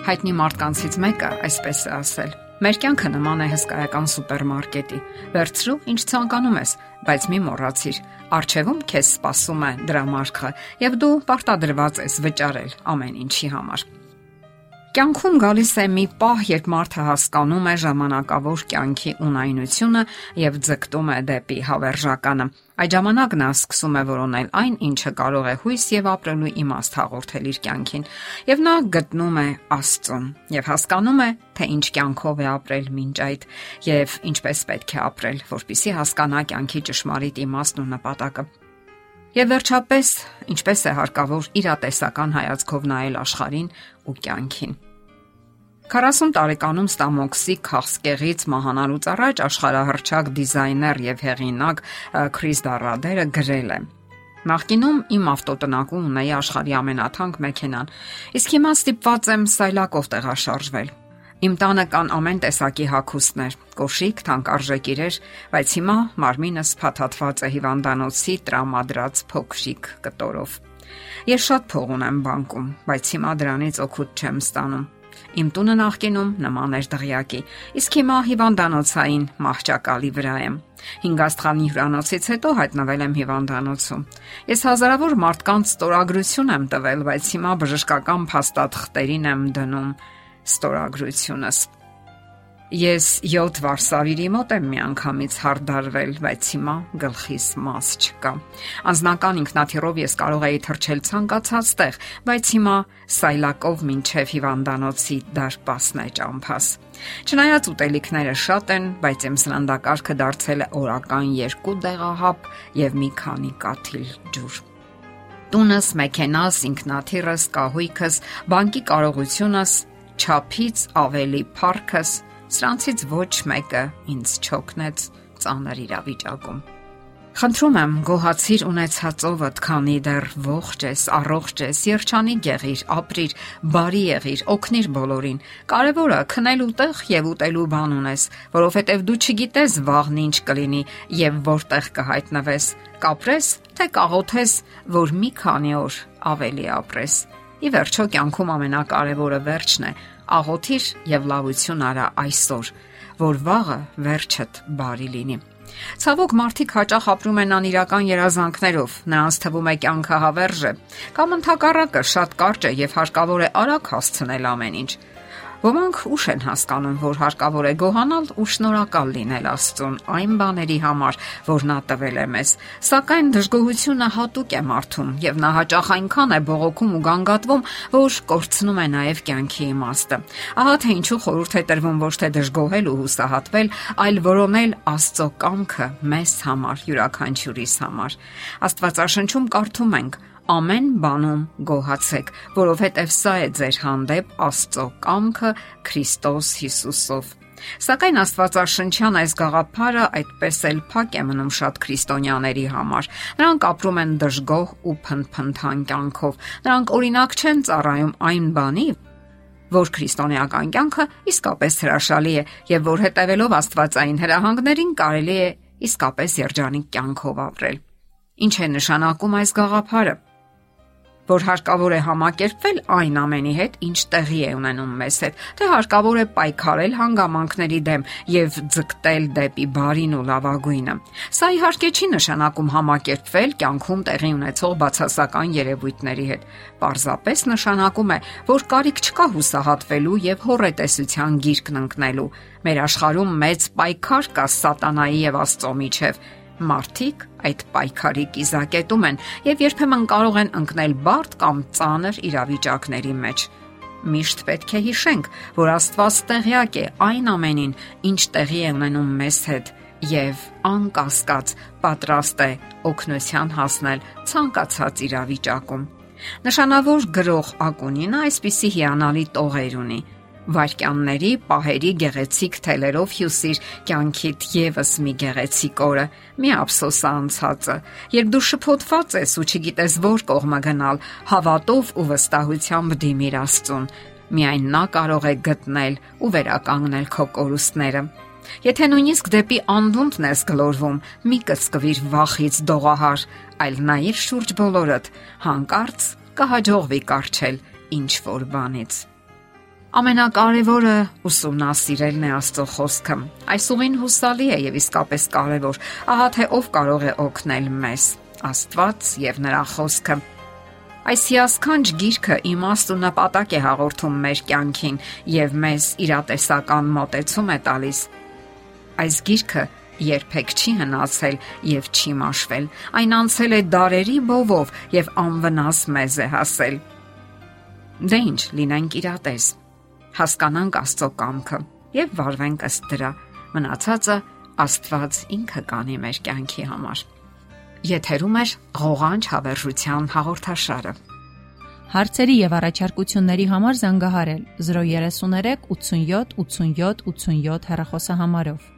Հայտնի մարդկանցից մեկը այսպես է ասել. Մեր կյանքը նման է հսկայական սուպերմարկետի։ Վերցրու, ինչ ցանկանում ես, բայց մի մոռացիր, արչևում քեզ սպասում է դրամարկղը, եւ դու պարտադրված ես վճարել ամեն ինչի համար։ Կյանքում գալիս է մի պահ, երբ մարդը հասկանում է ժամանակավոր կյանքի ունայնությունը եւ ձգտում է դեպի հավերժականը։ Այդ ժամանակ նա սկսում է որոնել այն, ինչը կարող է հույս եւ ապրելու իմաստ հաղորդել իր կյանքին, եւ նա գտնում է Աստծուն եւ հասկանում է, թե ինչ կյանքով է ապրել մինչ այդ եւ ինչպես պետք է ապրել, որpիսի հասկանա կյանքի ճշմարիտ իմաստն ու նպատակը։ Եվ վերջապես, ինչպես է հարկավոր իրատեսական հայացքով նայել աշխարհին ու կյանքին։ 40 տարեկանում Ստամոքսի քաղցկեղից մահանալուց առաջ աշխարհահռչակ դիզայներ եւ հեղինակ Քրիս Դարադերը գրել է. Նախկինում իմ ավտոտնակում ունեի աշխարհի ամենաթանկ մեքենան, իսկ հիմա ստիպված եմ սայլակով տեղաշարժվել։ Իմ տանը կան ամեն տեսակի հագուստներ, կոշիկ, թանկարժեք իրեր, բայց հիմա մարմինս փաթաթված է հիվանդանոցի տրամադրած փոքրիկ կտորով։ Ես շատ փող ունեմ բանկում, բայց հիմա դրանից օգուտ չեմ ստանում։ Իմ տունը նախկինում նման էր դղյակի, իսկ հիմա հիվանդանոցային մահճակալի վրա եմ։ 5 աստղանի հյուրանոցից հետո հայտնվել եմ հիվանդանոցում։ Ես հազարավոր մարդկանց ստորագրություն եմ տվել, բայց հիմա բժշկական փաստաթղթերին եմ դնում ստորագրությունս։ Ես 7 վարսավիրի մոտ եմ միանգամից հարդարվել, բայց հիմա գլխիս մաս չկա։ Անznական ինքնաթիռով ես կարող էի թռչել ցանկացած տեղ, բայց հիմա սայլակով մինչև հիվանդանոցի դարպասն է ճամփաս։ Չնայած ուտելիքները շատ են, բայց իմ սննդակարգը դարձել է օրական 2 դեղահապ եւ մի քանի կաթիլ ջուր տունս, մեքենաս, ինքնաթիռս, կահույքս, բանկի կարողությունս չափից ավելի փառքս, սրանցից ոչ մեկը ինձ չօգնեց ծանր իրավիճակում։ Խնդրում եմ, գոհացիր ունեցածովդ, քանի դեռ ողջ ես, առողջ ես, երջանիկ եղիր, ապրիր, բարի եղիր, օգնիր բոլորին։ Կարևորը քնելու տեղ եւ ուտելու բան ունես, որովհետեւ դու չգիտես վաղն ինչ կլինի եւ որտեղ կհայտնվես։ Կապրես, թե կաղոթես, որ մի քանի օր ավելի ապրես։ Ի վերջո կյանքում ամենակարևորը վերջն է։ Աղոթիր եւ լավություն արա այսօր, որ վաղը վերջդ բարի լինի։ Ցավոք մարդիկ հաճախ ապրում են անիրական երազանքներով, նրանց թվում է կյանքը հավերժ է, կամ ընդհակառակը շատ կարճ է եւ հարկավոր է արագ հասցնել ամեն ինչ։ Ոմանք ուշ են հասկանում, որ հարկավոր է գոհանալ ու շնորհակալ լինել Աստծուն այն բաների համար, որ նա տվել է մեզ։ Սակայն դժգոհությունը հատուկ է մարդում եւ նա հաճախ այնքան է բողոքում ու գանգատվում, որ կորցնում է նաեւ կյանքի իմաստը։ Ահա թե ինչու խորհուրդ է տրվում ոչ թե դժգոհել ու հուսահատվել, այլ որոնել Աստծո կամքը մեզ համար, յուրաքանչյուրիս համար։ Աստվածաշնչում կարդում ենք ամեն բանում գոհացեք, որովհետև սա է ձեր հանդեպ Աստծո կամքը Քրիստոս Հիսուսով։ Սակայն Աստվածաշնչյան այս գաղափարը այդպես էլ փակ է մնում շատ քրիստոնյաների համար։ Նրանք ապրում են դժգոհ ու փնփնթան կյանքով։ Նրանք օրինակ չեն ծառայում այն բանի, որ քրիստոնեական կյանքը իսկապես հրաշալի է եւ որ հետևելով Աստվածային հրահանգներին կարելի է իսկապես երջանիկ կյանքով ապրել։ Ինչ է նշանակում այս գաղափարը որ հարկավոր է համակերպվել այն ամենի հետ, ինչ տեղի է ունենում մեզ հետ, թե հարկավոր է պայքարել հանգամանքների դեմ եւ ձգտել դեպի բարին ու լավագույնը։ Սա իհարկե չի նշանակում համակերպվել կյանքում տեղի ունեցող բացասական երևույթների հետ։ Պարզապես նշանակում է, որ կարիք չկա հուսահատվելու եւ հորետեսության գիրկն ընկնելու։ Մեր աշխարհում մեծ պայքար կա սատանայի եւ Աստծո միջև Մարդիկ այդ պայքարի կիզակետում են եւ երբեմն կարող են ընկնել բարդ կամ ծանր իրավիճակների մեջ։ Միշտ պետք է հիշենք, որ Աստված տեղյակ է այն ամենին, ինչ տեղի է ունենում մեզ հետ եւ անկասկած պատրաստ է օգնության հասնել ցանկացած իրավիճակում։ Նշանավոր գրող Ակունինը այսպիսի հիանալի տողեր ունի վարքյանների, պահերի գեղեցիկ թելերով հյուսիր կյանքիդ եւս մի գեղեցիկ օրը։ Մի ափսոս անցածը, երբ դու շփոթված ես ու չգիտես որ կողմը գնալ, հավատով ու վստահությամբ դիմիր Աստծուն։ Միայն նա կարող է գտնել ու վերականգնել քո կորուստները։ Եթե նույնիսկ դեպի անդունդն ես գլորվում, մի կծկվիր վախից դողահար, այլ նայիր շուրջ բոլորդ, հանկարծ կհաջողվի կարճել ինչ որ բանից։ Ամենակարևորը ուսումնասիրելն է Աստծո խոսքը։ Այս ուղին հուսալի է եւ իսկապես կարևոր։ Ահա թե ով կարող է օգնել մեզ՝ Աստված եւ նրա խոսքը։ Այս հիասքանչ գիրքը իմաստ ու նպատակ է հաղորդում մեր կյանքին եւ մեզ իրատեսական մոտեցում է տալիս։ Այս գիրքը երբեք չի հնացել եւ չի մաշվել։ Այն անցել է դարերի բովով եւ անվնաս մեզ է հասել։ Դե ինչ, լինենք իրատես հասկանանք Աստծո կամքը եւ վարվենք ըստ դրա։ Մնացածը Աստված ինքը կանի մեր կյանքի համար։ Եթերում է ղողանջ հավերժության հաղորդաշարը։ Հարցերի եւ առաջարկությունների համար զանգահարել 033 87 87 87 հեռախոսահամարով։